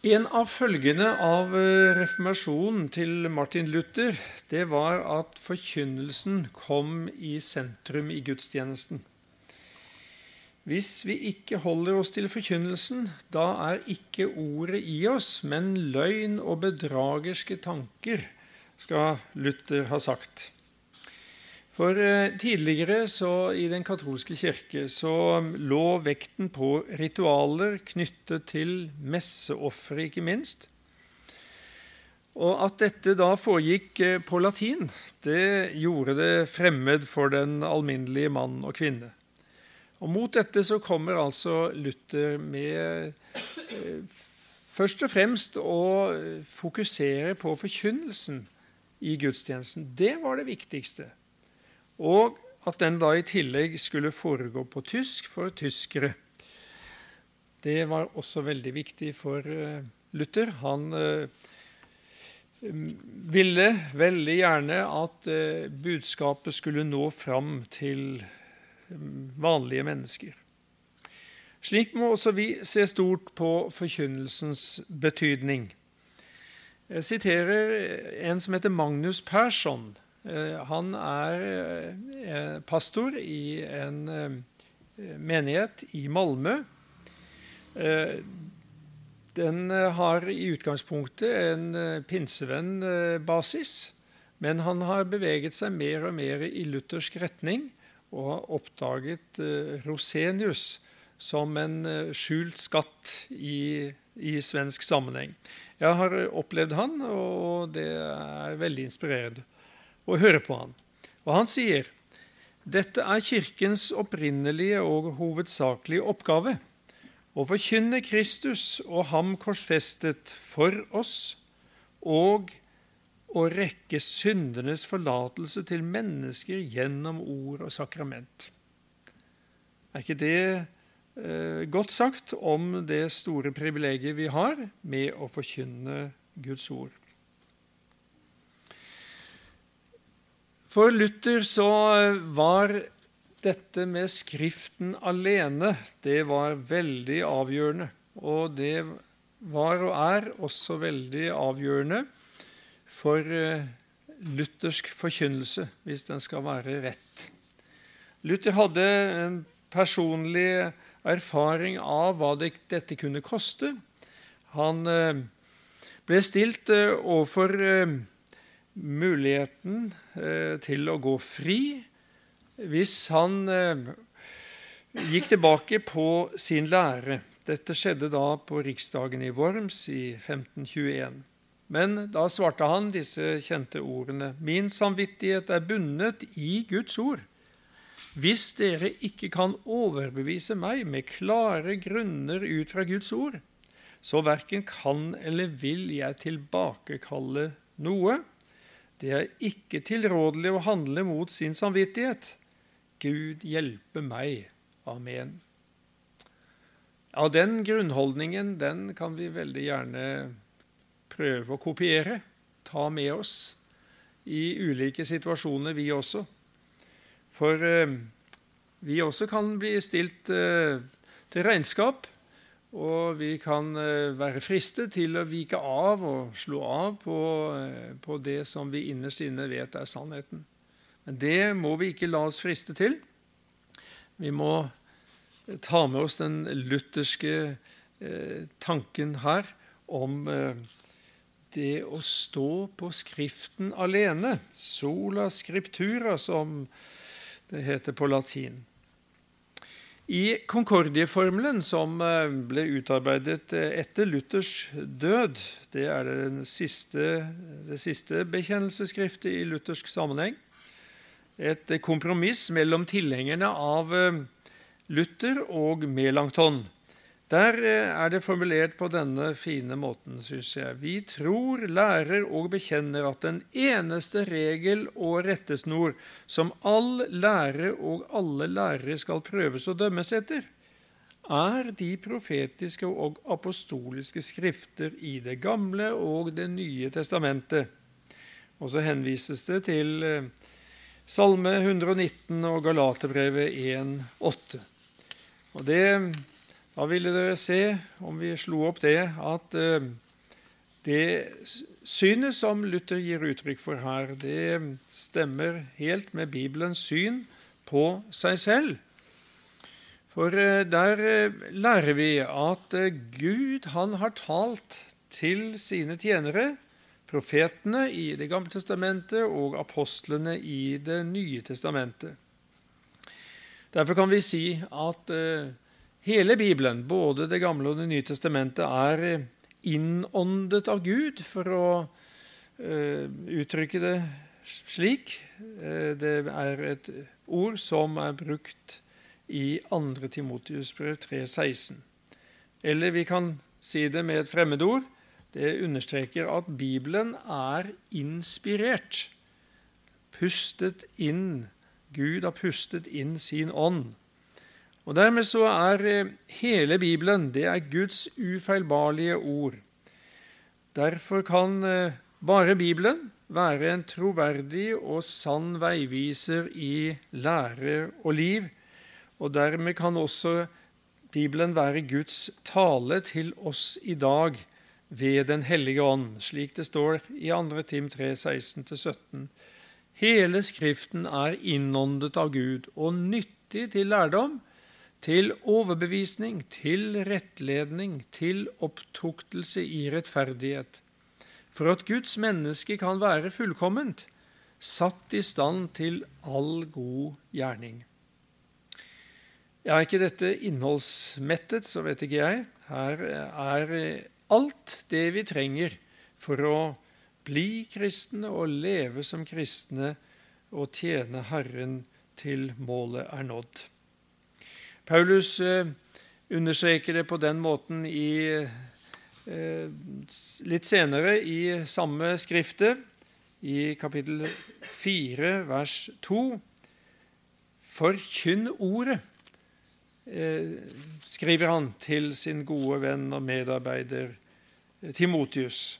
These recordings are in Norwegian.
En av følgene av eh, reformasjonen til Martin Luther det var at forkynnelsen kom i sentrum i gudstjenesten. Hvis vi ikke holder oss til forkynnelsen, da er ikke ordet i oss, men løgn og bedragerske tanker, skal Luther ha sagt. For eh, tidligere så, i den katolske kirke så lå vekten på ritualer knyttet til messeofre, ikke minst. Og at dette da foregikk eh, på latin, det gjorde det fremmed for den alminnelige mann og kvinne. Og Mot dette så kommer altså Luther med eh, først og fremst å fokusere på forkynnelsen i gudstjenesten. Det var det viktigste. Og at den da i tillegg skulle foregå på tysk for tyskere. Det var også veldig viktig for eh, Luther. Han eh, ville veldig gjerne at eh, budskapet skulle nå fram til vanlige mennesker. Slik må også vi se stort på forkynnelsens betydning. Jeg siterer en som heter Magnus Persson. Eh, han er eh, pastor i en eh, menighet i Malmö. Den har i utgangspunktet en pinsevenn-basis, men han har beveget seg mer og mer i luthersk retning og har oppdaget Rosenius som en skjult skatt i, i svensk sammenheng. Jeg har opplevd han, og det er veldig inspirerende og høre på han. Og han sier dette er Kirkens opprinnelige og hovedsakelige oppgave å forkynne Kristus og ham korsfestet for oss, og å rekke syndenes forlatelse til mennesker gjennom ord og sakrament. Er ikke det eh, godt sagt om det store privilegiet vi har med å forkynne Guds ord? For Luther så var dette med Skriften alene det var veldig avgjørende. Og det var og er også veldig avgjørende for eh, luthersk forkynnelse, hvis den skal være rett. Luther hadde en personlig erfaring av hva dette kunne koste. Han eh, ble stilt eh, overfor muligheten eh, til å gå fri hvis han eh, gikk tilbake på sin lære. Dette skjedde da på riksdagen i Worms i 1521. Men da svarte han disse kjente ordene.: Min samvittighet er bundet i Guds ord. Hvis dere ikke kan overbevise meg med klare grunner ut fra Guds ord, så verken kan eller vil jeg tilbakekalle noe, det er ikke tilrådelig å handle mot sin samvittighet. Gud hjelpe meg. Amen. Ja, Den grunnholdningen den kan vi veldig gjerne prøve å kopiere, ta med oss i ulike situasjoner, vi også. For eh, vi også kan bli stilt eh, til regnskap og vi kan eh, være fristet til å vike av og slå av på, eh, på, det som vi innerst inne vet er sannheten. Men det må vi ikke la oss friste til. Vi må ta med oss den lutherske eh, tanken her om eh, det å stå på Skriften alene. Sola scriptura, som det heter på latin. I Concordieformelen, som eh, ble utarbeidet eh, etter Luthers død, det er det siste, det siste bekjennelsesskriftet i luthersk sammenheng, et kompromiss mellom tilhengerne av eh, Luther og Melankton. Der eh, er det formulert på denne fine måten, syns jeg. Vi tror, lærer og bekjenner at den eneste regel og rettesnor som all lære og alle lærere skal prøves å dømmes etter, er de profetiske og apostoliske skrifter i Det gamle og Det nye testamentet. Og så henvises det til eh, Salme 119 og Galaterbrevet 1,8. Og det Da ville dere se, om vi slo opp det, at eh, det synet som Luther gir uttrykk for her, det stemmer helt med Bibelens syn på seg selv. For eh, der eh, lærer vi at Gud han har talt til sine tjenere, profetene i Det gamle testamentet og apostlene i Det nye testamentet. Derfor kan vi si at Hele Bibelen, både Det gamle og Det nye testamentet, er eh, innåndet av Gud, for å uh, uttrykke det slik. Uh, det er et ord som er brukt i 2. Timotius brev 3,16. Eller vi kan si det med et fremmedord. Det understreker at Bibelen er inspirert. Pustet inn. Gud har pustet inn sin ånd. Og Dermed så er eh, hele Bibelen det er Guds ufeilbarlige ord. Derfor kan eh, bare Bibelen være en troverdig og sann veiviser i lære og liv. Og dermed kan også Bibelen være Guds tale til oss i dag ved Den hellige ånd, slik det står i 2. Tim 3, 16-17. Hele Skriften er innåndet av Gud og nyttig til lærdom, til overbevisning, til rettledning, til opptuktelse i rettferdighet, for at Guds menneske kan være fullkomment, satt i stand til all god gjerning. Er ikke dette innholdsmettet, så vet ikke jeg. Her er alt det vi trenger for å bli kristne og leve som kristne og tjene Herren til målet er nådd. Paulus eh, understreker det på den måten i, eh, litt senere i samme skrifte, i kapittel 4, vers 2. Forkynn ordet, eh, skriver han til sin gode venn og medarbeider Timotius.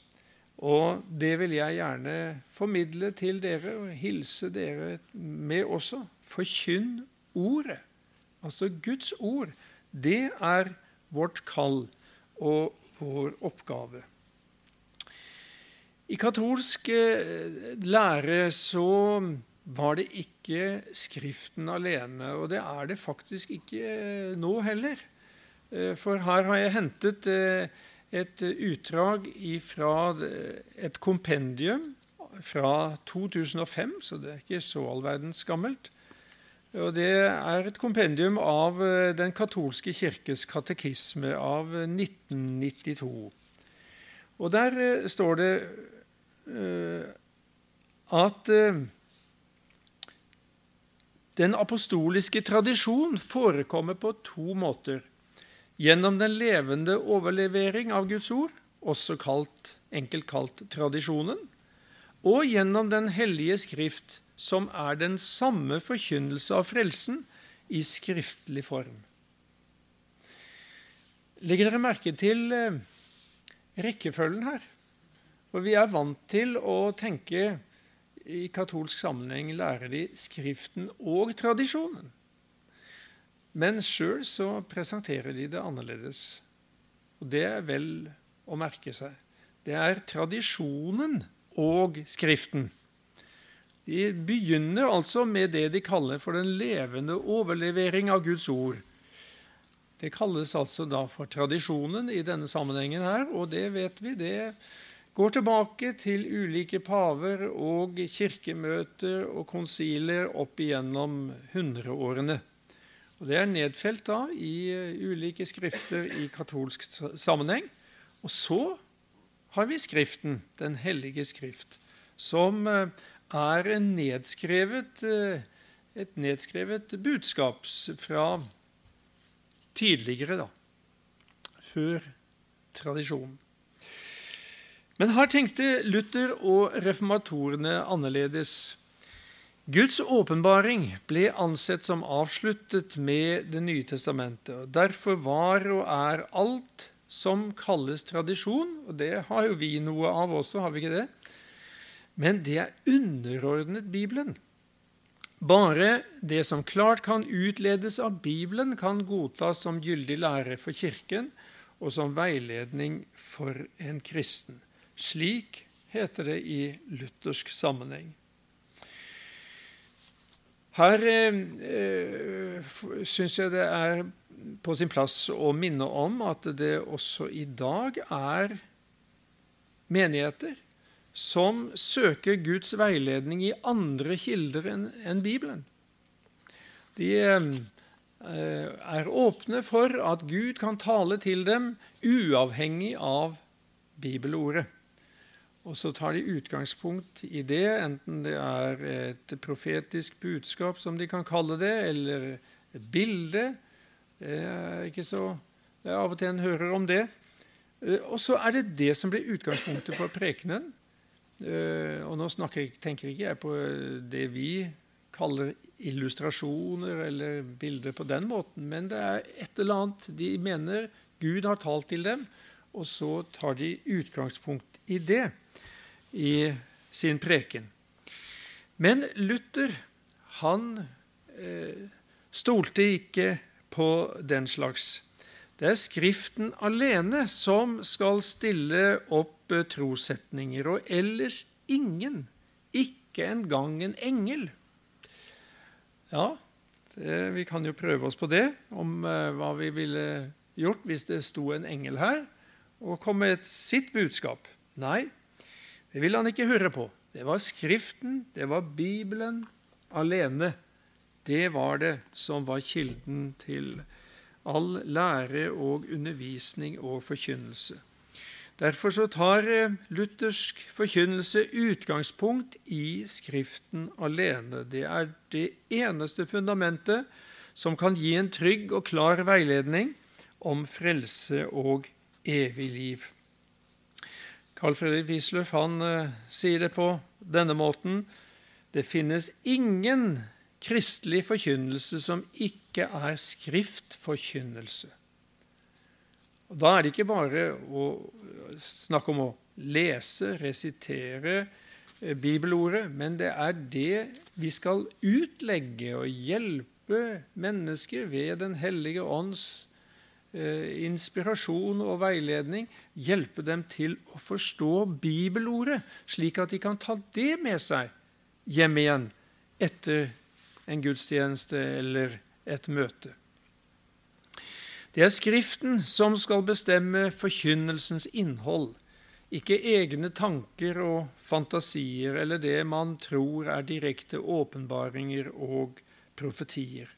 Og det vil jeg gjerne formidle til dere og hilse dere med også. Forkynn ordet. Altså Guds ord, det er vårt kall og vår oppgave. I katolsk eh, lære så var det ikke Skriften alene, og det er det faktisk ikke eh, nå heller. Eh, for her har jeg hentet et utdrag fra et kompendium fra 2005, så det er ikke så all verdens gammelt. Og Det er et kompendium av eh, Den katolske kirkes katekisme av 1992. Og Der eh, står det eh, at den apostoliske tradisjon forekommer på to måter. Gjennom den levende overlevering av Guds ord, også kalt, enkelt kalt tradisjonen, og gjennom Den hellige skrift, som er den samme forkynnelse av frelsen i skriftlig form. Legger dere merke til eh, rekkefølgen her? For vi er vant til å tenke i katolsk sammenheng lærer de Skriften og tradisjonen. Men sjøl så presenterer de det annerledes. Og det er vel å merke seg. Det er tradisjonen og Skriften. De begynner altså med det de kaller for den levende overlevering av Guds ord. Det kalles altså da for tradisjonen i denne sammenhengen her, og det vet vi, det går tilbake til ulike paver og kirkemøter og konsiler opp igjennom hundreårene. Og Det er nedfelt da i ulike skrifter i katolsk sammenheng. Og så har vi Skriften, Den hellige skrift, som eh, er nedskrevet, eh, et nedskrevet budskap fra tidligere, da, før tradisjonen. Men her tenkte Luther og reformatorene annerledes. Guds åpenbaring ble ansett som avsluttet med Det nye testamentet. og Derfor var og er alt som kalles tradisjon, og det har jo vi noe av også, har vi ikke det? Men det er underordnet Bibelen. Bare det som klart kan utledes av Bibelen, kan godtas som gyldig lære for Kirken og som veiledning for en kristen. Slik heter det i luthersk sammenheng. Her eh, syns jeg det er på sin plass å minne om at det også i dag er menigheter som søker Guds veiledning i andre kilder enn Bibelen. De eh, er åpne for at Gud kan tale til dem uavhengig av bibelordet. Og så tar de utgangspunkt i det, enten det er et profetisk budskap, som de kan kalle det, eller et bilde. Ikke så det er Av og til en hører om det. Eh, og så er det det som blir utgangspunktet for prekenen. Eh, og nå jeg, tenker ikke jeg på det vi kaller illustrasjoner eller bilder på den måten, men det er et eller annet de mener Gud har talt til dem, og så tar de utgangspunkt i det i sin preken. Men Luther han eh, stolte ikke på den slags. Det er Skriften alene som skal stille opp eh, trossetninger, og ellers ingen, ikke engang en engel. Ja, det, vi kan jo prøve oss på det, om uh, hva vi ville gjort hvis det sto en engel her og kom med sitt budskap. Nei, det ville han ikke høre på. Det var Skriften, det var Bibelen alene. Det var det som var kilden til all lære og undervisning og forkynnelse. Derfor så tar eh, luthersk forkynnelse utgangspunkt i Skriften alene. Det er det eneste fundamentet som kan gi en trygg og klar veiledning om frelse og evig liv. Carl Fredrik Wisløff uh, sier det på denne måten Det finnes ingen kristelig forkynnelse som ikke er skriftforkynnelse. Og Da er det ikke bare å snakke om å lese, resitere eh, bibelordet, men det er det vi skal utlegge og hjelpe mennesker ved Den hellige ånds Eh, inspirasjon og veiledning, hjelpe dem til å forstå bibelordet, slik at de kan ta det med seg hjem igjen etter en gudstjeneste eller et møte. Det er Skriften som skal bestemme forkynnelsens innhold, ikke egne tanker og fantasier eller det man tror er direkte åpenbaringer og profetier.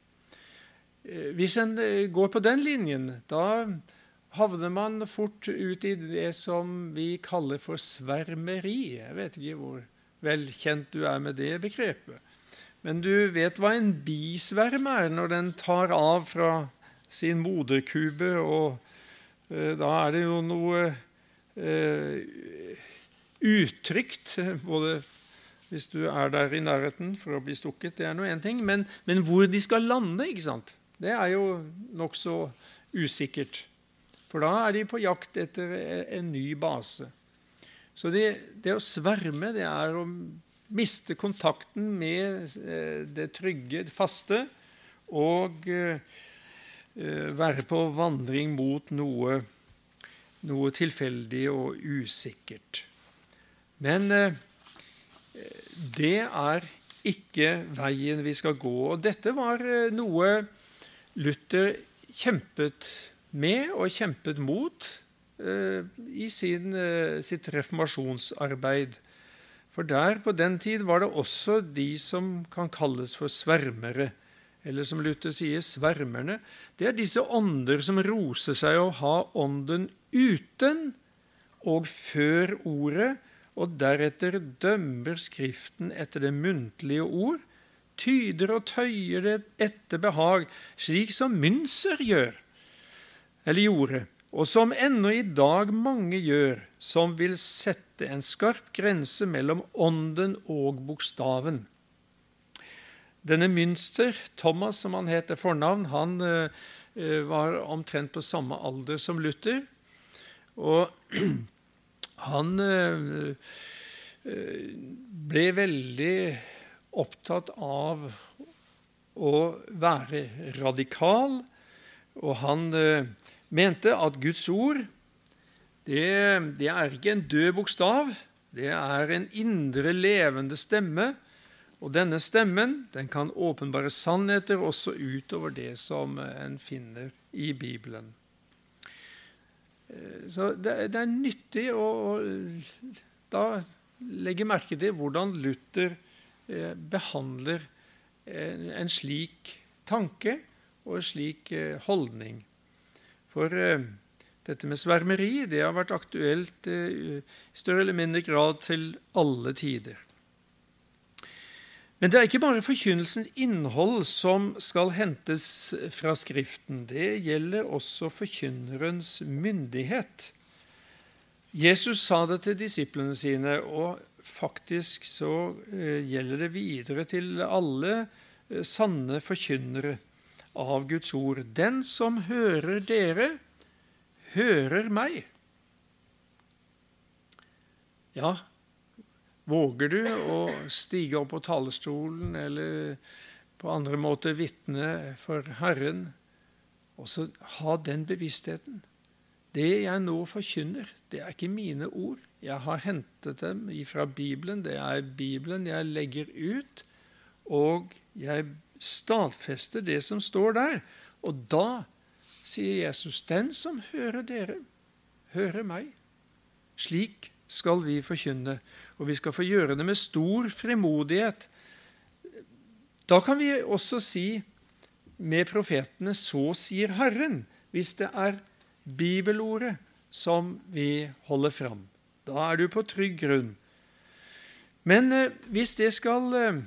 Eh, hvis en eh, går på den linjen, da havner man fort ut i det som vi kaller for svermeri. Jeg vet ikke hvor velkjent du er med det begrepet. Men du vet hva en bisverm er når den tar av fra sin moderkube, og eh, da er det jo noe eh, utrygt, både hvis du er der i nærheten for å bli stukket, det er nå én ting, men, men hvor de skal lande, ikke sant? Det er jo nokså usikkert. For da er de på jakt etter en ny base. Så det, det, å sverme, det er å miste kontakten med eh, det trygge, det faste, og eh, eh, være på vandring mot noe, noe tilfeldig og usikkert. Men det er ikke veien vi skal gå. Og dette var noe Luther kjempet med og kjempet mot i sin, sitt reformasjonsarbeid. For der på den tid var det også de som kan kalles for svermere. Eller som Luther sier, svermerne. Det er disse ånder som roser seg å ha ånden uten og før ordet, og deretter dømmer Skriften etter det muntlige ord, tyder og tøyer det etter behag, slik som Mynser gjør, eller gjorde, og som ennå i dag mange gjør, som vil sette en skarp grense mellom ånden og bokstaven. Denne Münster, Thomas som han heter fornavn, han uh, var omtrent på samme alder som Luther. Og han uh, ble veldig opptatt av å være radikal, og han eh, mente at Guds ord det, det er ikke en død bokstav, det er en indre, levende stemme. Og denne stemmen den kan åpenbare sannheter også utover det som en finner i Bibelen. Eh, så det, det er nyttig å, å da legge merke til hvordan Luther eh, behandler en, slik tanke og slik eh, holdning. For eh, dette med svermeri det har vært aktuelt eh, i større eller mindre grad til alle tider. Men det er ikke bare forkynnelsens innhold som skal hentes fra Skriften. Det gjelder også forkynnerens myndighet. Jesus sa det til disiplene sine, og faktisk så gjelder det videre til alle sanne forkynnere av Guds ord. Den som hører dere, hører meg. Ja, Våger du å stige opp på talerstolen eller på andre måter vitne for Herren, og så ha den bevisstheten? Det jeg nå forkynner, det er ikke mine ord. Jeg har hentet dem fra Bibelen. Det er Bibelen jeg legger ut, og jeg stadfester det som står der. Og da sier Jesus, 'Den som hører dere, hører meg.' Slik skal vi forkynne, og vi skal få gjøre det med stor frimodighet. Da kan vi også si med profetene 'Så sier Herren', hvis det er bibelordet som vi holder fram. Da er du på trygg grunn. Men eh, hvis det skal eh,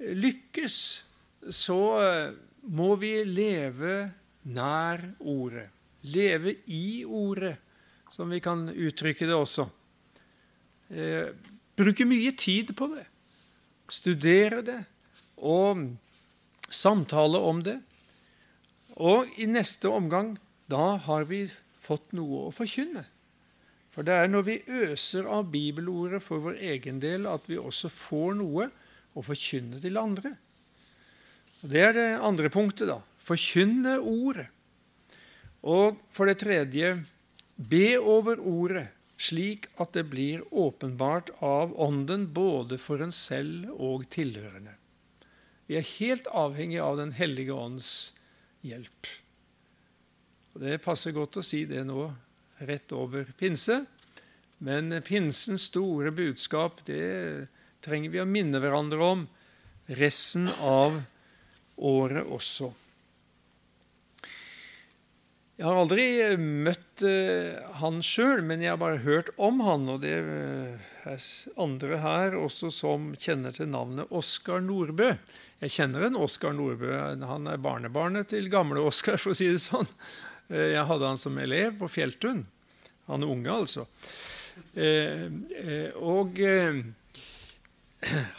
lykkes, så eh, må vi leve nær ordet. Leve i ordet som vi kan uttrykke det også. Eh, bruke mye tid på det. Studere det og samtale om det. Og i neste omgang, da har vi fått noe å forkynne. For det er når vi øser av bibelordet for vår egen del, at vi også får noe å forkynne til andre. Og Det er det andre punktet, da. Forkynne ordet. Og for det tredje Be over ordet, slik at det blir åpenbart av Ånden både for en selv og tilhørende. Vi er helt avhengig av Den hellige ånds hjelp. Og Det passer godt å si det nå rett over pinse. Men pinsens store budskap det trenger vi å minne hverandre om resten av året også. Jeg har aldri eh, møtt uh, han sjøl, men jeg har bare hørt om han. Og det uh, er andre her også som kjenner til navnet Oskar Nordbø. Jeg kjenner en Oskar Nordbø. Han er barnebarnet til gamle Oskar, for å si det sånn. Jeg hadde han som elev på Fjelltun. Han er unge, altså. og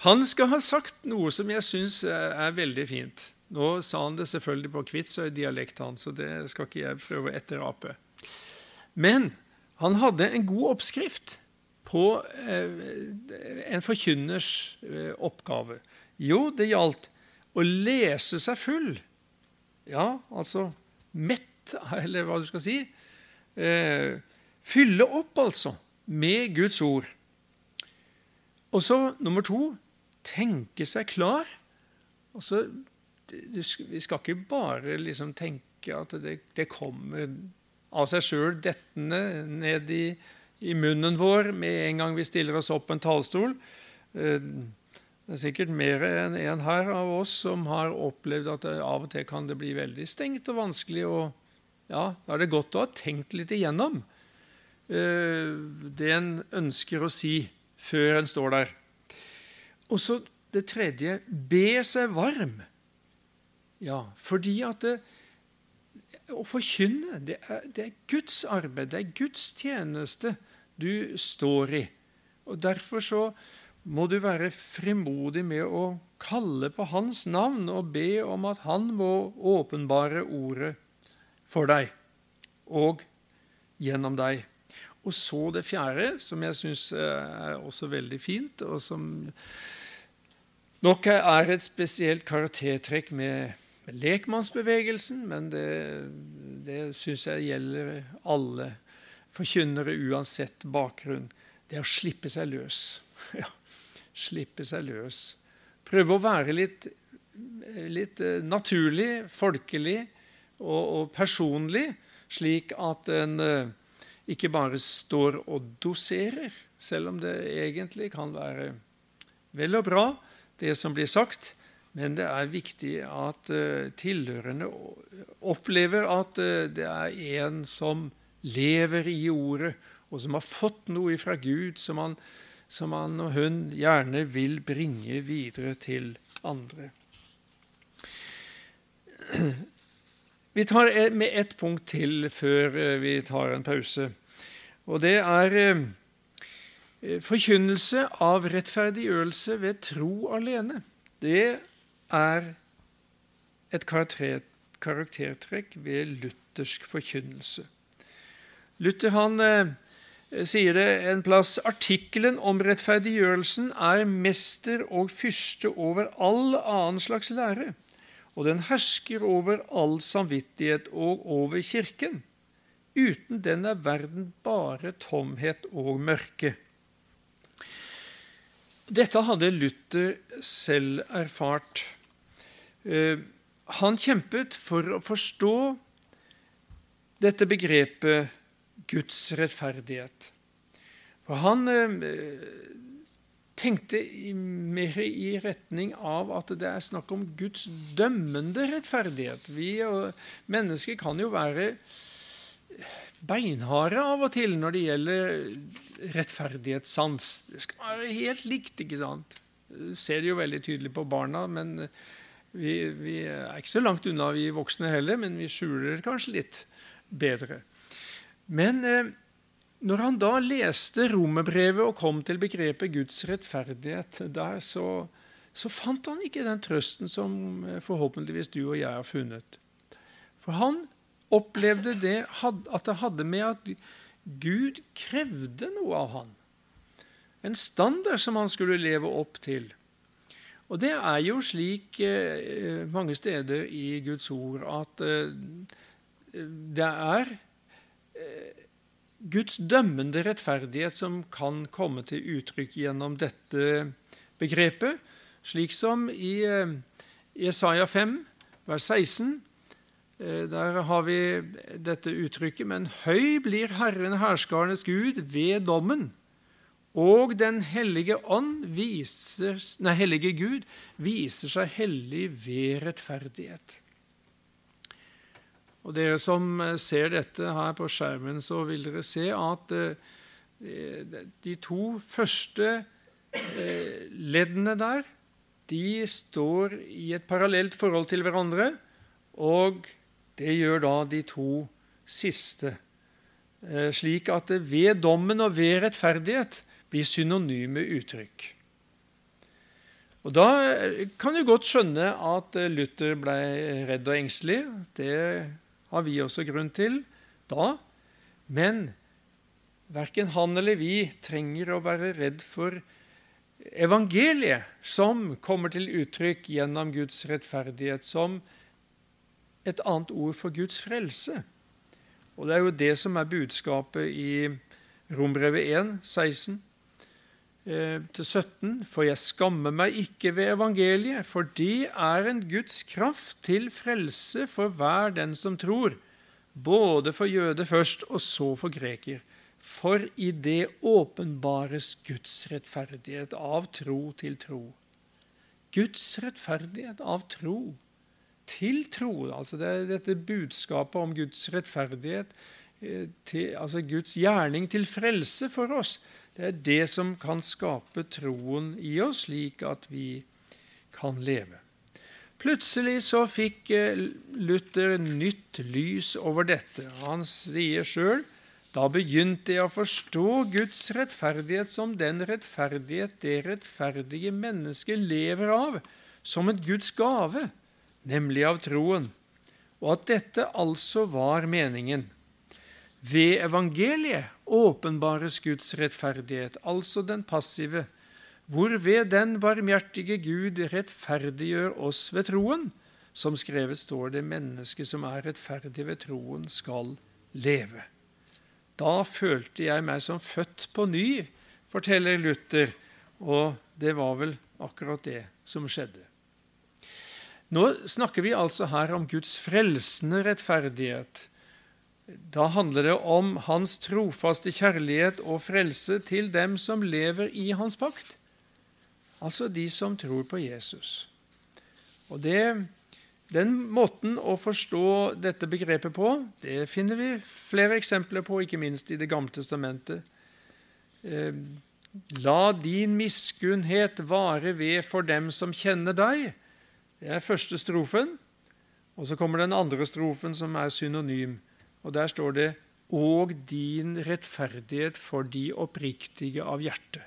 han skal ha sagt noe som jeg syns er veldig fint. Nå sa han det selvfølgelig på Kvitsøy-dialekt, så det skal ikke jeg prøve å etterape. Men han hadde en god oppskrift på eh, en forkynners eh, oppgave. Jo, det gjaldt å lese seg full. Ja, altså mett, eller hva du skal si. Eh, fylle opp, altså, med Guds ord. Og så nummer to tenke seg klar. Og så vi skal ikke bare liksom tenke at det, det kommer av seg sjøl dettende ned i, i, munnen vår med en gang vi stiller oss opp på en talerstol. Eh, det er sikkert mer enn en her av oss som har opplevd at det, av og til kan det bli veldig stengt og vanskelig. og ja, Da er det godt å ha tenkt litt igjennom eh, det en ønsker å si før en står der. Og så det tredje be seg varm. Ja, fordi at det, å forkynne, det er, det er, Guds arbeid, det er Guds tjeneste du står i. Og Derfor så må du være frimodig med å kalle på Hans navn og be om at Han må åpenbare ordet for deg og gjennom deg. Og så det fjerde, som jeg syns er også veldig fint, og som nok er et spesielt karaktertrekk med lekmannsbevegelsen, men det, det syns jeg gjelder alle forkynnere uansett bakgrunn. Det er å slippe seg løs. Ja, slippe seg løs. Prøve å være litt, litt eh, naturlig, folkelig og, og, personlig, slik at en eh, ikke bare står og doserer, selv om det egentlig kan være vel og bra, det som blir sagt. Men det er viktig at uh, tilhørende opplever at uh, det er en som lever i ordet, og som har fått noe fra Gud som han, som han og hun gjerne vil bringe videre til andre. Vi tar med ett punkt til før uh, vi tar en pause. Og det er forkynnelse av rettferdiggjørelse ved tro alene. Det er et karaktertrekk ved luthersk forkynnelse. Luther han eh, sier det en plass artikkelen om rettferdiggjørelsen er mester og fyrste over all annen slags lære, og den hersker over all samvittighet og over Kirken. Uten den er verden bare tomhet og mørke. Dette hadde Luther selv erfart. Eh, han kjempet for å forstå dette begrepet Guds rettferdighet. For han eh, tenkte mer i retning av at det er snakk om Guds dømmende rettferdighet. Vi mennesker kan jo være beinharde av og til når det gjelder rettferdighetssans. Det skal være helt likt, ikke sant? Du ser det jo veldig tydelig på barna, men vi, vi, er ikke så langt unna, vi voksne heller, men vi skjuler det kanskje litt bedre. Men eh, når han da leste romerbrevet og kom til begrepet Guds rettferdighet der, så, så fant han ikke den trøsten som eh, forhåpentligvis du og jeg har funnet. For han opplevde det at det hadde med at Gud krevde noe av han. En standard som han skulle leve opp til. Og det er jo slik eh, mange steder i Guds ord at eh, det er eh, Guds dømmende rettferdighet som kan komme til uttrykk gjennom dette begrepet, slik som i Jesaja 5, vers 16. Eh, der har vi dette uttrykket Men høy blir Herren herskarenes Gud ved dommen, og Den hellige ånd viser, nei, hellige Gud viser seg hellig ved rettferdighet. Og Dere som eh, ser dette her på skjermen, så vil dere se at eh, de to første leddene der de står i et parallelt forhold til hverandre. Og det gjør da de to siste, eh, slik at ved dommen og ved rettferdighet blir synonyme uttrykk. Og Da eh, kan du godt skjønne at eh, Luther ble redd og engstelig. Det har vi også grunn til da. Men verken han eller vi trenger å være redd for evangeliet, som kommer til uttrykk gjennom Guds rettferdighet, som et annet ord for Guds frelse. Og Det er jo det som er budskapet i Rombrevet 1, 16 17. For jeg skammer meg ikke ved evangeliet, for det er en Guds kraft til frelse for hver den som tror, både for jøde først og så for greker. For i det åpenbares Guds rettferdighet av tro til tro. Guds rettferdighet av tro til tro. Altså det er dette budskapet om Guds rettferdighet, eh, til, altså Guds gjerning til frelse for oss. Det er det som kan skape troen i oss, slik at vi kan leve. Plutselig så fikk eh, Luther nytt lys over dette. Han sier sjøl da begynte jeg å forstå Guds rettferdighet som den rettferdighet det rettferdige mennesket lever av, som en Guds gave nemlig av troen, og at dette altså var meningen. Ved evangeliet åpenbares Guds rettferdighet, altså den passive, hvorved den barmhjertige Gud rettferdiggjør oss ved troen. Som skrevet står det, mennesket som er rettferdig ved troen, skal leve. Da følte jeg meg som født på ny, forteller Luther, og det var vel akkurat det som skjedde. Nå snakker vi altså her om Guds frelsende rettferdighet. Da handler det om Hans trofaste kjærlighet og frelse til dem som lever i Hans pakt, altså de som tror på Jesus. Og det, Den måten å forstå dette begrepet på, det finner vi flere eksempler på, ikke minst i Det gamle testamentet. Eh, La din miskunnhet vare ved for dem som kjenner deg. Det er første strofen. Og så kommer den andre strofen, som er synonym. Og der står det 'og din rettferdighet for de oppriktige av hjerte'.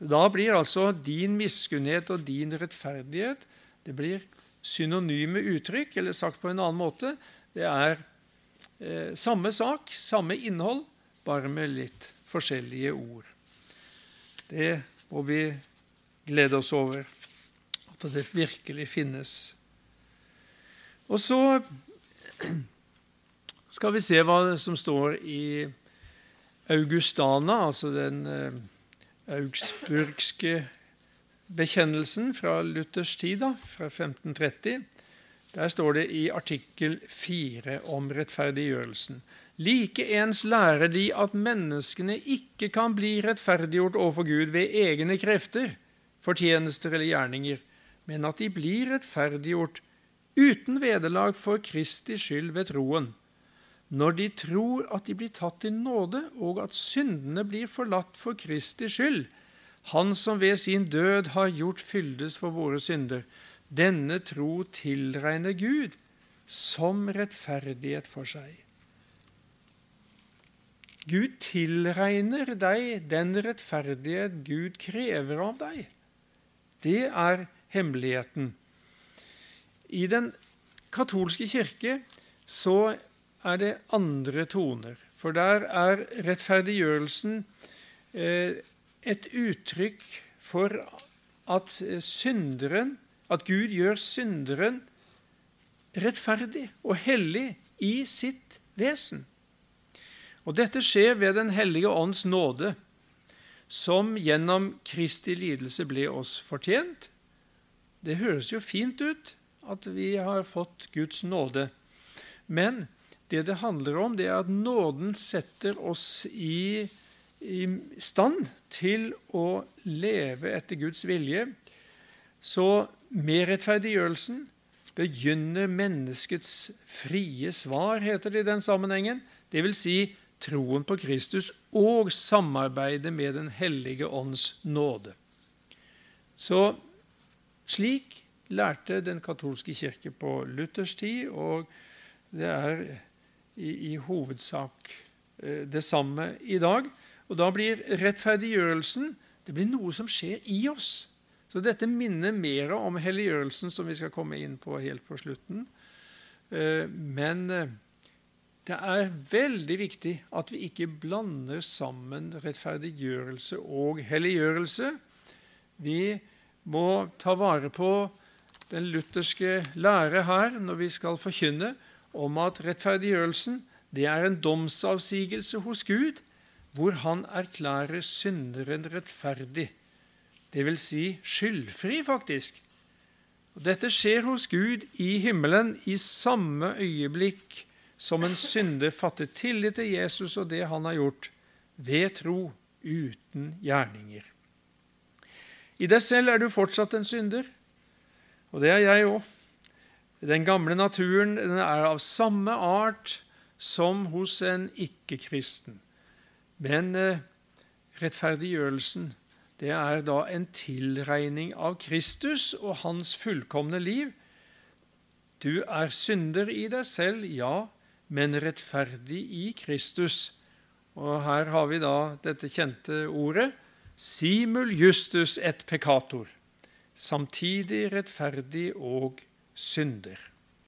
Da blir altså din miskunnhet og din rettferdighet det blir synonyme uttrykk, eller sagt på en annen måte. Det er eh, samme sak, samme innhold, bare med litt forskjellige ord. Det må vi glede oss over, at det virkelig finnes. Og så skal vi se hva som står i Augustana, altså den eh, augsburgske bekjennelsen fra Luthers tid, da, fra 1530. Der står det i artikkel 4 om rettferdiggjørelsen. Likeens lærer de at menneskene ikke kan bli rettferdiggjort overfor Gud ved egne krefter, fortjenester eller gjerninger, men at de blir rettferdiggjort uten vederlag for Kristi skyld ved troen, når de tror at de blir tatt i nåde, og at syndene blir forlatt for Kristi skyld, Han som ved sin død har gjort fyldes for våre synder. Denne tro tilregner Gud som rettferdighet for seg. Gud tilregner deg den rettferdighet Gud krever av deg. Det er hemmeligheten. I den katolske kirke så er det andre toner, for der er rettferdiggjørelsen eh, et uttrykk for at synderen, at Gud gjør synderen rettferdig og hellig i sitt vesen. Og Dette skjer ved Den hellige ånds nåde, som gjennom Kristi lidelse ble oss fortjent. Det høres jo fint ut at vi har fått Guds nåde. Men det det handler om, det er at nåden setter oss i, i stand til å leve etter Guds vilje. Så med rettferdiggjørelsen begynner menneskets frie svar, heter det i den sammenhengen. Det vil si troen på Kristus og samarbeidet med Den hellige ånds nåde. Så slik lærte den katolske kirke på Luthers tid, og det er i, i hovedsak eh, det samme i dag. Og da blir rettferdiggjørelsen det blir noe som skjer i oss. Så dette minner mer om helliggjørelsen, som vi skal komme inn på helt på slutten. Eh, men eh, det er veldig viktig at vi ikke blander sammen rettferdiggjørelse og helliggjørelse. Vi må ta vare på den lutherske lære her når vi skal forkynne om at rettferdiggjørelsen det er en domsavsigelse hos Gud, hvor han erklærer synderen rettferdig, dvs. Si skyldfri, faktisk. Og dette skjer hos Gud i himmelen i samme øyeblikk som en synder fatter tillit til Jesus og det han har gjort, ved tro, uten gjerninger. I deg selv er du fortsatt en synder, og det er jeg òg. Den gamle naturen den er av samme art som hos en ikke-kristen. Men eh, rettferdiggjørelsen det er da en tilregning av Kristus og hans fullkomne liv. Du er synder i deg selv, ja, men rettferdig i Kristus. Og her har vi da dette kjente ordet simul justus et peccator, samtidig rettferdig og synder.